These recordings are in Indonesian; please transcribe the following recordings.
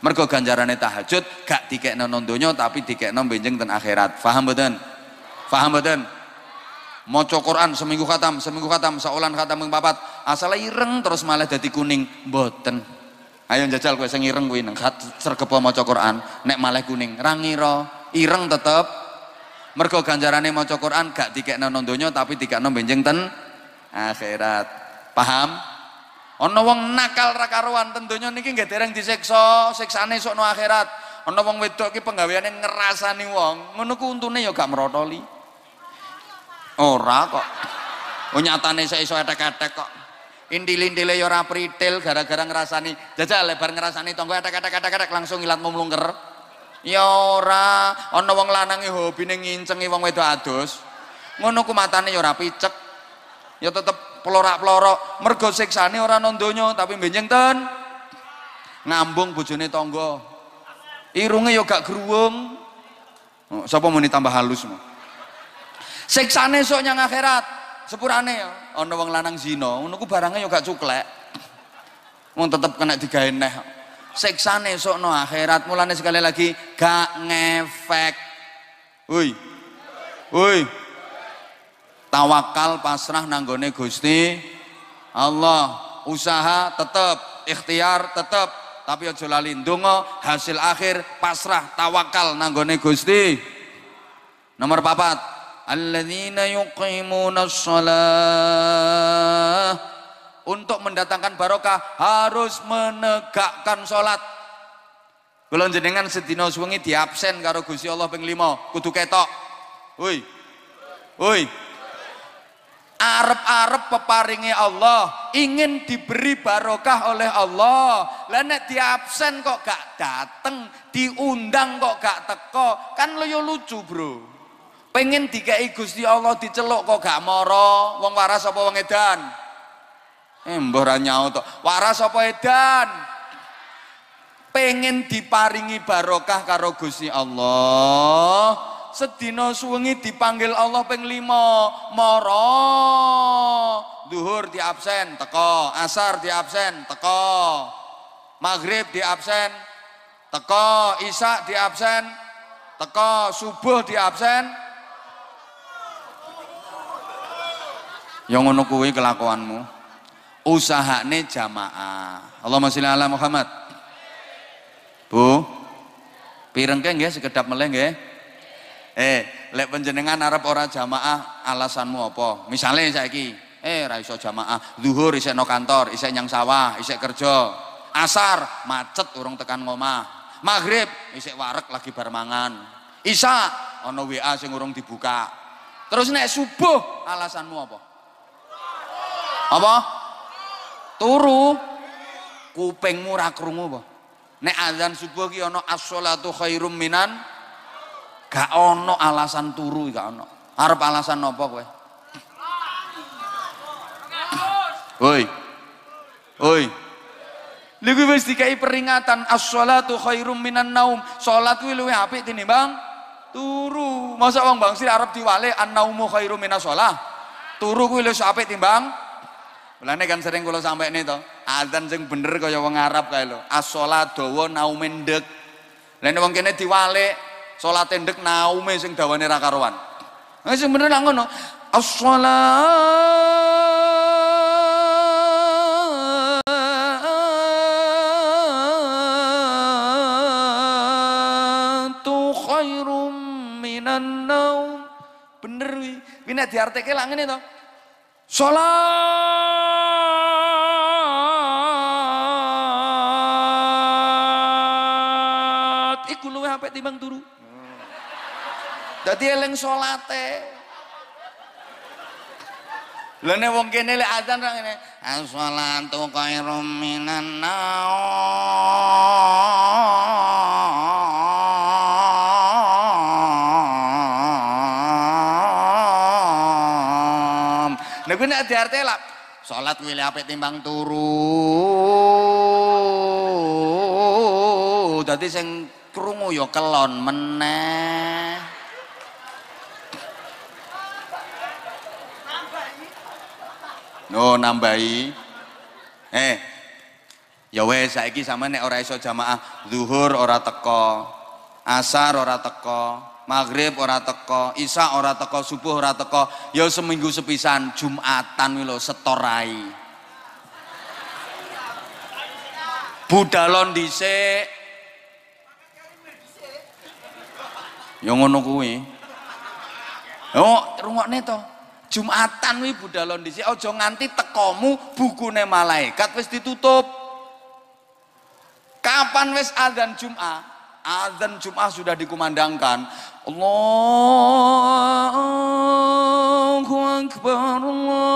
mergo ganjarane tahajud gak dikekno nang donya tapi dikekno benjing ten akhirat. Paham mboten? Paham mboten? Maca Quran seminggu khatam seminggu khatam saulan khatam ping papat. Asal ireng terus malah dadi kuning. Mboten. Ayo jajal kowe sing ireng kuwi nang sregep maca Quran nek malah kuning. Ra ngira ireng tetep. Mergo ganjarane maca Quran gak dikekno nang donya tapi dikekno benjing ten akhirat. Paham ana wong nakal ra karuan ten donya niki nggih dereng disiksa siksane sok no akhirat ana wong wedok ki penggaweane ngrasani wong ngono ku untune ya gak merotoli Ora kok. Oh nyatane saya iso etek-etek kok. Indil-indile ya ora pritil gara-gara ngrasani. Jajal lebar ngrasani tonggo etek-etek-etek langsung ilat mumlungker. Ya ora, ana wong lanange hobine ngincengi wong wedok adus. Ngono ku matane ya ora picek. Ya tetep plorak-plorok. Mergo siksane ora nang tapi benjing ten ngambung bojone tangga. Irunge ya gak gruwung. Oh, sapa muni tambah halus mau? siksane sok nyang akhirat sepurane ya ana wong lanang zina ngono ku barange ya gak cuklek wong tetep kena digawe neh siksane sok no akhirat mulane sekali lagi gak ngefek woi woi tawakal pasrah nanggone Gusti Allah. Usaha tetep ikhtiar tetep tapi aja lali ndonga hasil akhir pasrah tawakal nanggone Gusti. Nomor papat. Alladzina yuqimuna shalah untuk mendatangkan barokah harus menegakkan sholat. Kalau jenengan sedina suwengi diabsen karo Gusti Allah ping 5 kudu ketok. Woi. Woi arep-arep peparingi Allah ingin diberi barokah oleh Allah. Lah nek diabsen kok gak dateng diundang kok gak teko kan lo lucu bro. Pengen dikai Gusti Allah diceluk kok gak moro. Wong waras apa wong edan? Eh nyaut waras apa edan? Pengen diparingi barokah karo Gusti Allah sedina suwengi dipanggil Allah ping lima. Moro duhur di absen teko asar di absen teko maghrib di absen teko isak di absen teko subuh di absen. Yang ngono kuwi kelakuanmu. Usahane jamaah. Allahumma sholli ala Muhammad. Bu. Pirengke nggih sekedap meleh nggih eh lek panjenengan arep ora jamaah alasanmu apa? Misalnya saiki eh ra iso jamaah. Zuhur isek no kantor isek nyang sawah isek kerja. Asar macet urung tekan ngomah. Maghrib isek warek lagi bar mangan. Isya ana WA sing urung dibuka. Terus nek subuh alasanmu apa? Apa? Turu. Kupingmu ra krungu apa? Nek azan subuh ki ana as-shalatu khairum minan gak ono alasan turu gak ono arep alasan apa kowe Oi. Oi. Lha wis dikai peringatan as-shalatu khairum minan naum. Salat kuwi luwih apik tinimbang turu. Masa wong bangsi arep diwale an-naumu khairum minas shalah. Turu kuwi luwih apik timbang Mulane kan sering kula sampai to, azan sing bener kaya wong Arab kae lho. As-shalat dawa naume ndek. Lah wong kene diwalik salate ndek naume sing dawane ra karuan. Nah sing bener nang ngono. As-shalatu khairum minan naum. Bener wi. Kuwi nek diartike lak ngene to. Salat sampai timbang turu. Dadi eling salate. Lah nek wong kene lek azan ra ngene, as-shalatu khairum minan naum. Nek kuwi nek diarte lak salat kuwi apik timbang turu. Dadi sing krungu ya kelon meneh Oh nambahi. Eh. ya wes saiki sama nek ora iso jamaah zuhur ora teko asar ora teko maghrib ora teko isya ora teko subuh ora teko ya seminggu sepisan jumatan wilo setorai budalon dhisik ya ngono kuwi oh rungokne to Jumatan wi budalon dhisik aja nganti tekomu bukune malaikat wis ditutup Kapan wis azan Jum'ah? Azan Jum'ah sudah dikumandangkan. Allahu Akbar Allahu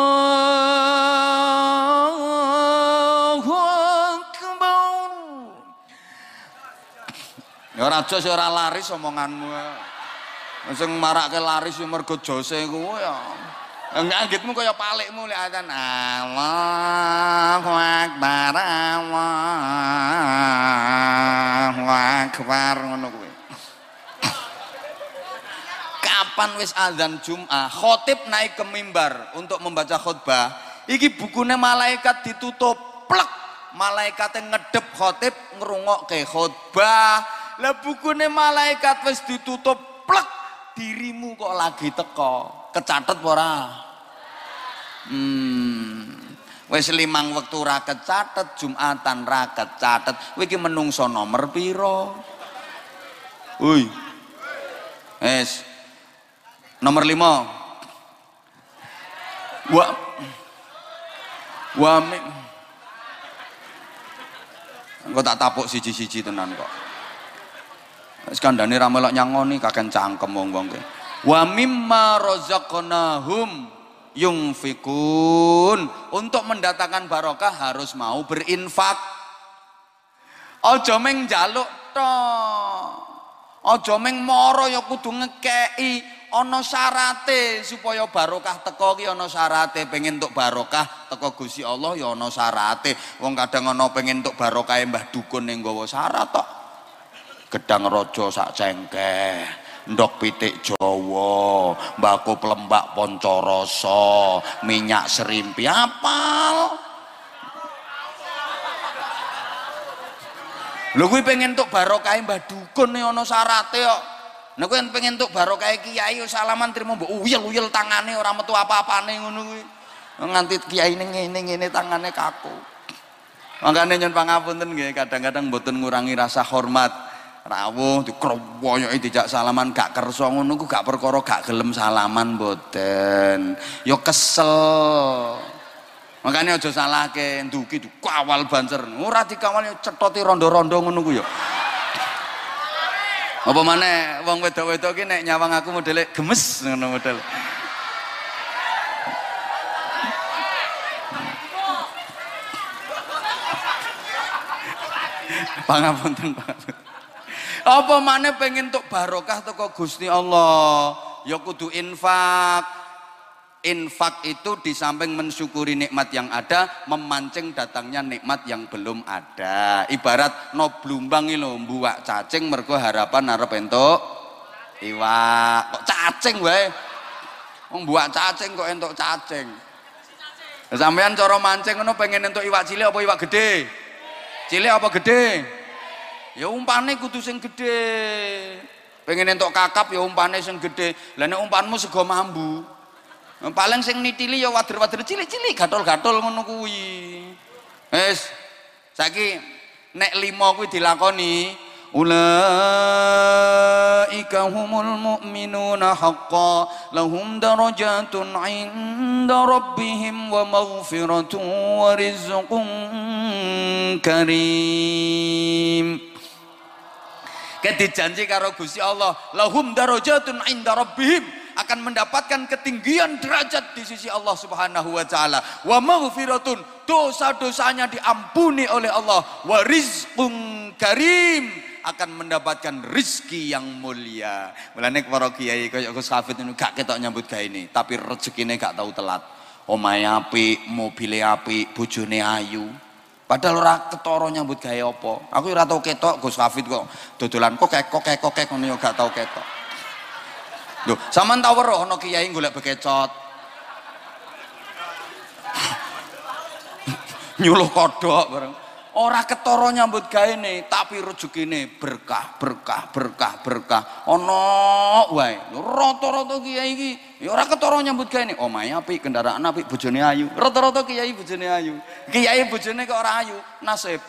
Akbar. Ya ora jos ora laris omonganmu. Sing marake laris yo mergo jose kuwi ya. Anggitmu kaya palikmu lek adzan Allahu Akbar Allahu Akbar ngono kuwi. Kapan wis azan Jumat, khotib naik ke mimbar untuk membaca khutbah, iki bukune malaikat ditutup, plek. Malaikatnya ngedep khotib ngrungokke khutbah. Lah bukune malaikat wis ditutup, plek. Dirimu kok lagi teko, kecatet ora? Hmm. Wis limang wektu ra kecatet, Jumatan ra kecatet. Kowe iki menungso nomor piro? Woi. Es. Nomor lima. Wa Wa Engko tak tapuk siji-siji tenan kok. Wis kandhane ra melok nyangoni kaken cangkem wong-wong ke. Wa mimma razaqnahum yungfikun untuk mendatangkan barokah harus mau berinfak. Ojo meng jaluk to. Ojo meng moro ya kudu ngekei ono syarate. Supaya barokah teko ki ono syarate. Pengen untuk barokah teko Gusti Allah ya ono syarate. Wong kadang ono pengen untuk barokah Mbah dukun ning nggawa syarat gedang raja sak cengkeh ndok pitik Jawa, mbako pelembak poncoroso, minyak serimpi apal. Lho kuwi pengen tuk barokah Mbah Dukun ana syarate kok. Nek kuwi pengen tuk barokah kiai salaman trimo mbok uyel-uyel tangane ora metu apa-apane ngono kuwi. Nganti kiai ning ngene ngene tangane kaku. Makanya nyun pangapunten nggih kadang-kadang mboten ngurangi rasa hormat rawuh dikrowoyoki dijak salaman gak kersa ngono gak perkara gak gelem salaman mboten. Ya kesel. Makanya aja salahke nduki dikawal banter ora dikawal cetoti rondo-rondo ngono ku ya apa mana wong wedok-wedok ki nek nyawang aku modele gemes ngono model. Pangapunten pangapunten apa mana pengen untuk barokah toko Gusti Allah? Ya kudu infak. Infak itu di samping mensyukuri nikmat yang ada memancing datangnya nikmat yang belum ada. Ibarat no blumbang lo buak cacing mergo harapan harap entuk iwak. Kok cacing wae? Wong cacing kok entuk cacing? Sampean cara mancing ngono pengen entuk iwak cilik apa iwak gede? Cilik apa gede ya umpane kudu sing gede pengen entuk kakap ya umpane sing gede lah nek umpanmu sego mambu. Paling sing nitili ya wader-wader cilik-cilik gatol-gatol ngono kuwi. Wis saiki nek lima kuwi dilakoni ulaika humul mu'minuna haqqan lahum darajatun 'inda rabbihim wa maghfiratun wa rizqun karim Kayak dijanji karo Gusti Allah, lahum darajatun inda rabbihim akan mendapatkan ketinggian derajat di sisi Allah Subhanahu wa taala. Wa maghfiratun, dosa-dosanya diampuni oleh Allah. Wa rizqun karim, akan mendapatkan rizki yang mulia. Mulane para kiai kaya Gus Hafid ini gak ketok nyambut gawe ini, tapi rezekine gak tahu telat. Omahe apik, mobile apik, bojone ayu. Padahal ora ketara nyambut gawe apa. Aku ora tau ketok Gus Hafid kok dodolan kok kek kok kek ngono ya gak tau ketok. Lho, sampean tau weruh ana kiai golek bekecot. Nyuluh kodok bareng. Ora ketara nyambut gaene tapi rezekine berkah berkah berkah berkah. Ana wae. Rata-rata kiai iki ya ora ketara nyambut gaene. Omahe apik kendaraan apik bojone ayu. Rata-rata kiai bojone ayu. Kiai bojone kok ora ayu? Nasib.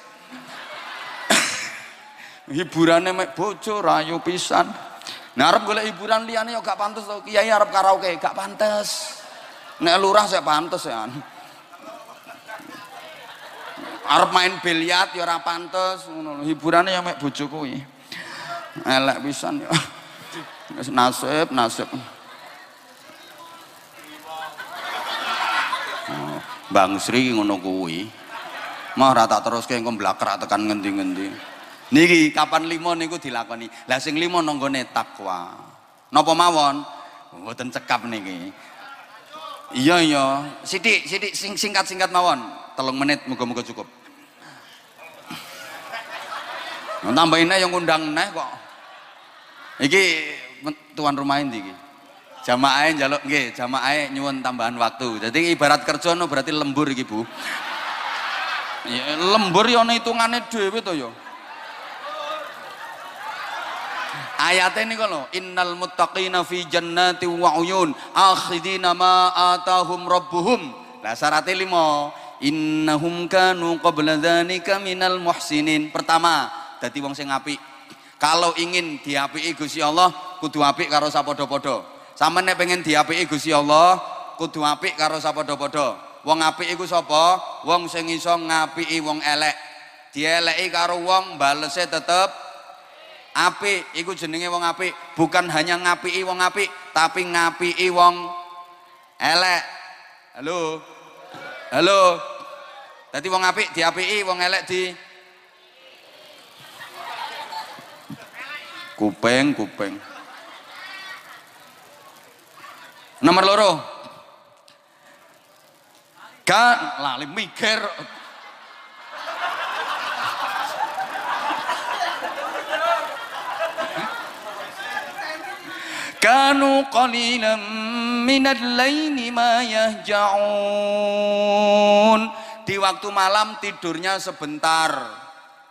Hiburane mek bojo rayu pisan. Nah arep golek hiburan liyane yo gak pantes to. Kiai arep karaoke gak pantes. Nek lurah saya pantes ya arep main biliar ya ora pantes ngono hiburane ya mek bojo kuwi. Elek ya. Nasib nasib. Oh, Bang Sri ngono kuwi. Mau rata terus kayak engko blakrak tekan ngendi-ngendi. Niki kapan limo niku dilakoni. Lah sing limo nanggone takwa. Napa mawon? Mboten cekap niki. Iya iya. Sithik sithik sing singkat-singkat mawon telung menit muga-muga cukup. Nambahin yang ngundang neh kok. Iki tuan rumah ini iki? Jamaah jaluk nggih jamaah nyuwun tambahan waktu. Jadi ibarat kerja no berarti lembur iki Bu. Ya, lembur ya hitungane dhewe to ya. Ayatnya ini kalau innal muttaqina fi jannati wa uyun akhidina ma atahum rabbuhum. Lah syaratnya lima innahum kanu qabla dzalika minal muhsinin. Pertama dadi wong sing apik. Kalau ingin diapiki Gusti Allah kudu apik karo sapodo-podo. Sama nek pengen diapiki Gusti Allah kudu apik karo sapodo-podo. Wong apik iku sapa? Wong sing iso ngapiki wong elek. Dieleki karo wong balese tetep apik. Iku jenenge wong apik. Bukan hanya ngapiki wong apik tapi ngapiki wong elek. Halo Halo. Tadi wong apik diapiki, wong elek di kupeng kupeng. Nomor loro. Kan lali mikir kanu qalilan minal laini ma yahja'un. Di waktu malam tidurnya sebentar.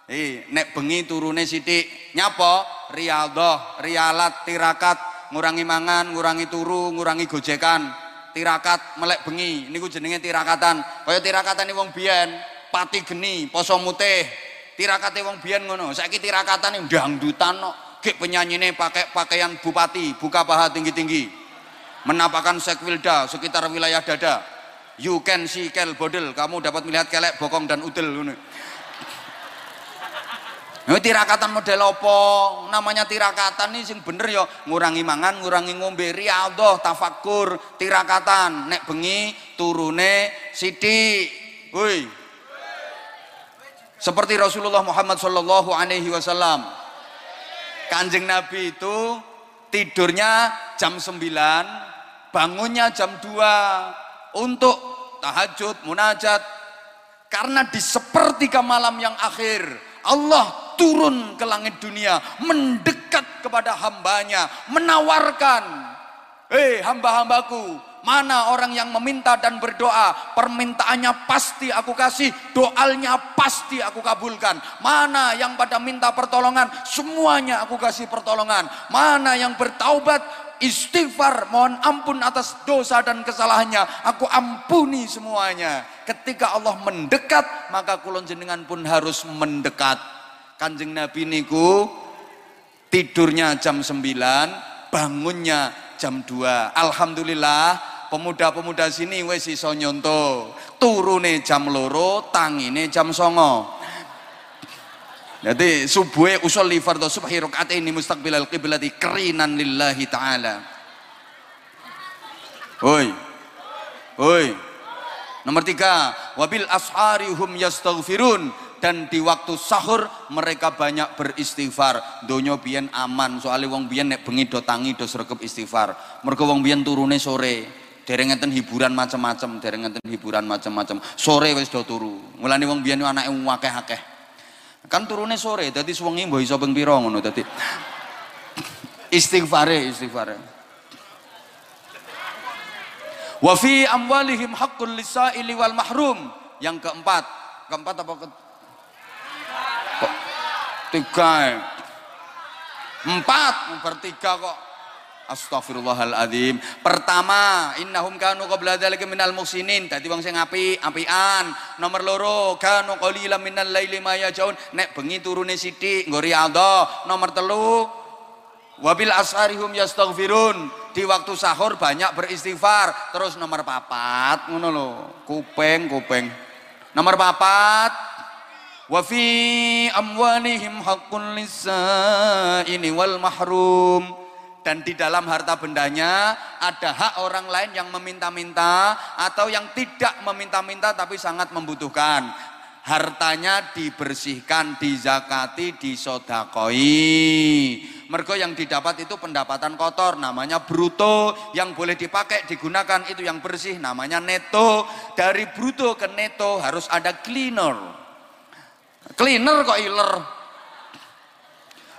Eh nek bengi turune sithik. Nyapa? Riyadhah rialat tirakat. Ngurangi mangan ngurangi turu ngurangi gojekan. Tirakat melek bengi. Niku jenenge tirakatan. Kaya tirakatan wong biyen pati geni poso mutih. Tirakate wong biyen ngono. Saiki tirakatane dangdutan no gek penyanyine pakai pakaian bupati buka paha tinggi-tinggi menampakkan sekwilda sekitar wilayah dada you can see kel bodel kamu dapat melihat kelek bokong dan udel Ini tirakatan model apa? Namanya tirakatan ini sing bener ya ngurangi mangan, ngurangi ngombe riyadhah, tafakur, tirakatan. Nek bengi turune siti. Woi. Seperti Rasulullah Muhammad sallallahu alaihi wasallam Kanjeng Nabi itu tidurnya jam 9, bangunnya jam 2 untuk tahajud, munajat. Karena di sepertiga malam yang akhir, Allah turun ke langit dunia, mendekat kepada hambanya, menawarkan, hei hamba-hambaku, Mana orang yang meminta dan berdoa, permintaannya pasti aku kasih, doalnya pasti aku kabulkan. Mana yang pada minta pertolongan, semuanya aku kasih pertolongan. Mana yang bertaubat, istighfar, mohon ampun atas dosa dan kesalahannya, aku ampuni semuanya. Ketika Allah mendekat, maka kulon jenengan pun harus mendekat. Kanjeng Nabi niku tidurnya jam 9, bangunnya jam 2. Alhamdulillah pemuda-pemuda sini wis iso nyonto. Turune jam loro tangine jam songo. Jadi subuhe usul li fardhu subhi rakaat ini mustaqbilal qiblati kerinan lillahi taala. Oi Oi Nomor tiga Wabil asharihum yastaghfirun. Dan di waktu sahur mereka banyak beristighfar. Donyo biyen aman soalnya wong biyen nek bengi do tangi do sregep istighfar. Mergo wong biyen turune sore dereng ngenten hiburan macam-macam, dereng ngenten hiburan macam-macam. Sore wis do turu. Mulane wong biyen anake akeh-akeh. Kan turune sore, dadi suwengi mbok iso ping pira ngono dadi. Istighfare, istighfare. Wa fi amwalihim haqqul lisaili wal mahrum. Yang keempat, keempat apa ke tiga empat bertiga kok Astagfirullahaladzim. Pertama, innahum kanu qabla dzalika minal musinin. Dadi wong sing api, apian. Nomor loro, kanu qalilan minal laili ma yajaun. Nek bengi turune sithik nggo riyadhah. Nomor telu, wabil asharihum yastaghfirun. Di waktu sahur banyak beristighfar. Terus nomor papat, ngono lho. Kuping, kuping. Nomor papat, wa fi amwalihim haqqul lis-sa'ili wal mahrum dan di dalam harta bendanya ada hak orang lain yang meminta-minta atau yang tidak meminta-minta tapi sangat membutuhkan. Hartanya dibersihkan, dizakati, disodakoi. Mergo yang didapat itu pendapatan kotor namanya bruto. Yang boleh dipakai digunakan itu yang bersih namanya neto. Dari bruto ke neto harus ada cleaner. Cleaner kok iler?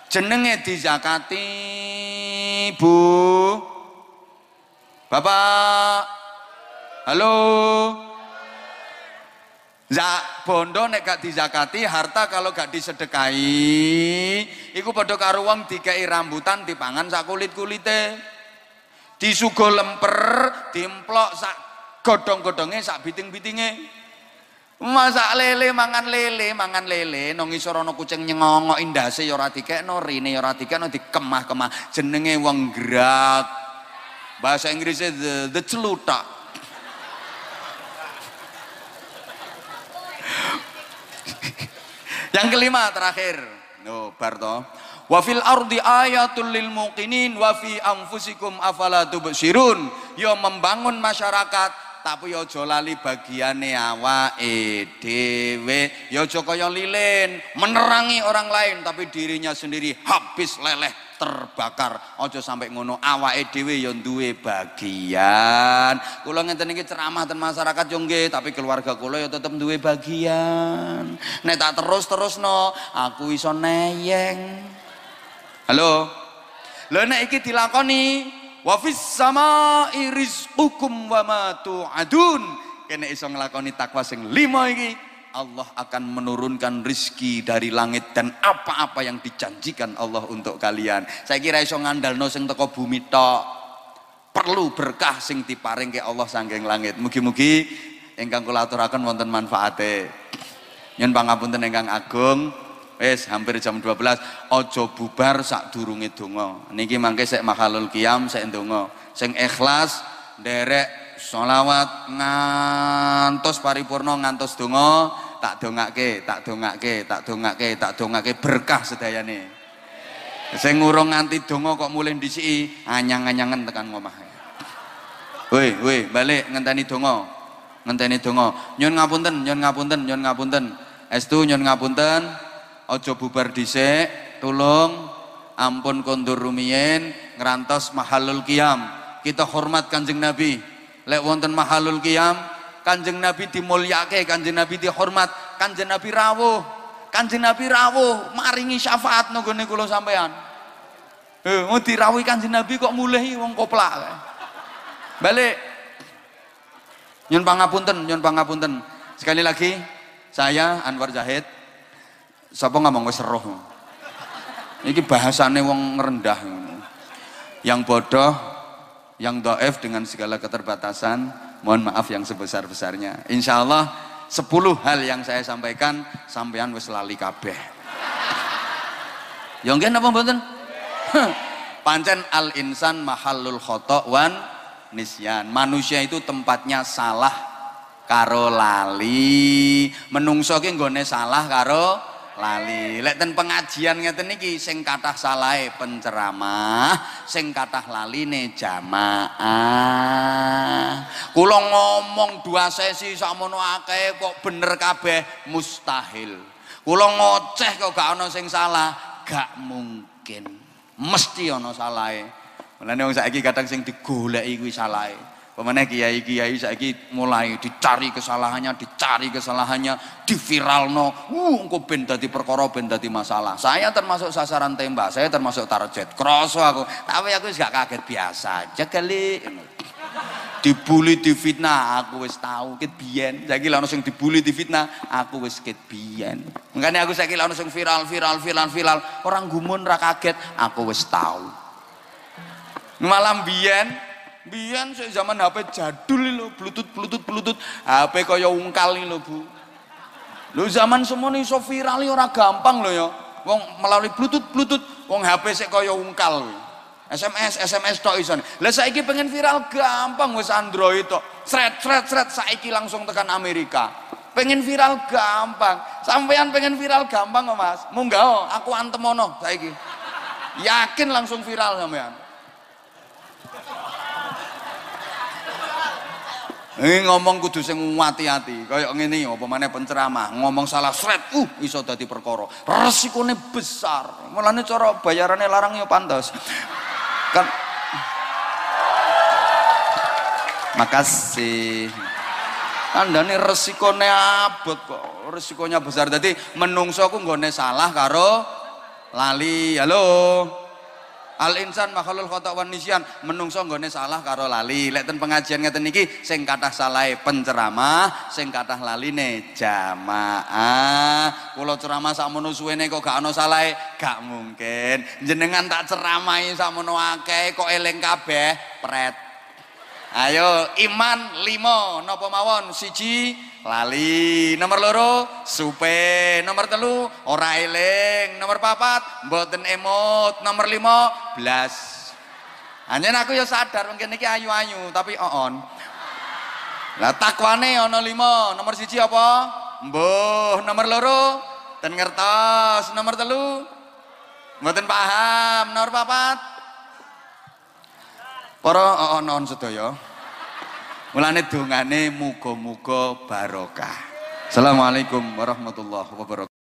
Jenenge dizakati Bu Bapak. Halo. Zak bondo nek gak dizakati harta kalau gak disedekahi iku padha karo wong dikei rambutan dipangan sak kulit-kulite. Disugo lemper dimplok sak godhong-godhonge sak biting-bitinge Masak lele mangan lele mangan lele. Nang ngisor ana kucing nyengongok indase ya ora dikekno rine ya ora dikemah-kemah. Jenenge wong gerak. Bahasa Inggrisnya the, the celutak. Yang kelima terakhir. No barto wa fil ardi ayatul lil muqinin wa fi anfusikum afala tubsirun. Yo membangun masyarakat tapi ya aja lali bagiane awake dhewe. Ya aja kaya lilin menerangi orang lain tapi dirinya sendiri habis leleh terbakar. Aja sampai ngono awake dhewe ya duwe bagian. Kula ngenten ceramah ten masyarakat yo nggih tapi keluarga kula ya tetep duwe bagian. Nek tak terus-terusno aku iso neyeng. Halo? Lho nek iki dilakoni wa fis samai rizqukum wa ma tu'adun kene iso nglakoni takwa sing lima iki Allah akan menurunkan rizki dari langit dan apa-apa yang dijanjikan Allah untuk kalian. Saya kira iso ngandalno sing teko bumi tok. Perlu berkah sing diparing ke Allah sanggeng langit. Mugi-mugi ingkang kula aturaken wonten manfaate. Nyun pangapunten ingkang agung. Wis hampir jam 12 ojo bubar sak durunge donga. Niki mangke sik mahalul qiyam sik donga. Sing ikhlas derek sholawat ngantos paripurna ngantos donga tak dongake, tak dongake, tak dongake, tak dongake berkah sedayane. Sing ngurung nganti donga kok mulih ndisiki anyang-anyangen tekan ngomah. Woi, woi, balik ngenteni donga. Ngenteni donga. Nyun ngapunten, nyun ngapunten, nyun ngapunten. Estu nyun ngapunten ojo bubar dhisik tulung. Ampun kondur rumiyin ngerantos mahalul qiyam. Kita hormat kanjeng nabi. Lek wonten mahalul qiyam kanjeng nabi dimulyake kanjeng nabi dihormat kanjeng nabi rawuh. Kanjeng nabi rawuh maringi syafaat nggone kula sampean eh mau dirawuhi kanjeng nabi kok mulai wong koplak. Balik. Nyun pangapunten nyun pangapunten. Sekali lagi saya Anwar Zahid Sapa ngomong wis roh. Iki bahasane wong rendah. Yang bodoh, yang doef dengan segala keterbatasan, mohon maaf yang sebesar-besarnya. Insya Allah 10 hal yang saya sampaikan sampean wis lali kabeh. Ya nggih napa mboten? Pancen al insan mahallul khata wan nisyan. Manusia itu tempatnya salah karo lali. Menungso ki nggone salah karo lali. Lek ten pengajian ngeten niki sing kathah salahe penceramah sing kathah laline jamaah. Kula ngomong dua sesi sakmono akeh kok bener kabeh? Mustahil. Kula ngoceh kok gak ana sing salah? Gak mungkin. Mesti ana salahe. Mulane wong saiki kadang sing digoleki kuwi salahe Pemane kiai-kiai saiki mulai dicari kesalahannya, dicari kesalahannya, diviralno. Uh, engko ben dadi perkara ben dadi masalah. Saya termasuk sasaran tembak, saya termasuk target. Kroso aku. Tapi aku gak kaget biasa aja kali. dibully difitnah aku wis tahu ket biyen saiki lha sing dibully difitnah aku wis ket biyen makanya aku saiki lha sing viral viral viral viral orang gumun ra kaget aku wis tahu malam biyen biyen sik zaman HP jadul lho bluetooth bluetooth bluetooth HP kaya ungkal lho Bu lho zaman semono iso viral ora gampang lho ya wong melalui bluetooth bluetooth wong HP sik kaya ungkal SMS SMS tok iso. Lah saiki pengen viral gampang wis Android tok. Sret sret sret saiki langsung tekan Amerika. Pengen viral gampang. Sampean pengen viral gampang kok Mas. Munggah aku antemono saiki. Yakin langsung viral sampean. Ini ngomong kudu sing hati-hati, kayak ngene apa maneh penceramah, ngomong salah sret, uh iso dadi perkara. Resikone besar. Mulane cara bayarannya larang ya pantas. Kan makasih. Anda ini resikonya abot kok. Resikonya besar. Jadi menungso aku nggone salah karo lali. Halo Al insan makhluk kota wan nisyan menungso nggone salah karo lali. Lek ten pengajian ngeten niki sing kathah salah penceramah, sing kathah laline jamaah. Kula ceramah sakmono suwene kok gak ana salah, gak mungkin. Jenengan tak ceramahi sakmono akeh kok eling kabeh pret. Ayo iman limo nopo mawon siji lali nomor loro supe nomor telu ora eling nomor papat mboten emot nomor limo blas. Hanya aku ya sadar mungkin iki ayu-ayu tapi on lah takwane ono limo nomor siji apa? Mbuh nomor loro ten ngertos nomor telu. Mboten paham nomor papat. Para onon sedaya. Mulane dongane muga-muga barokah. Assalamualaikum warahmatullahi wabarakatuh.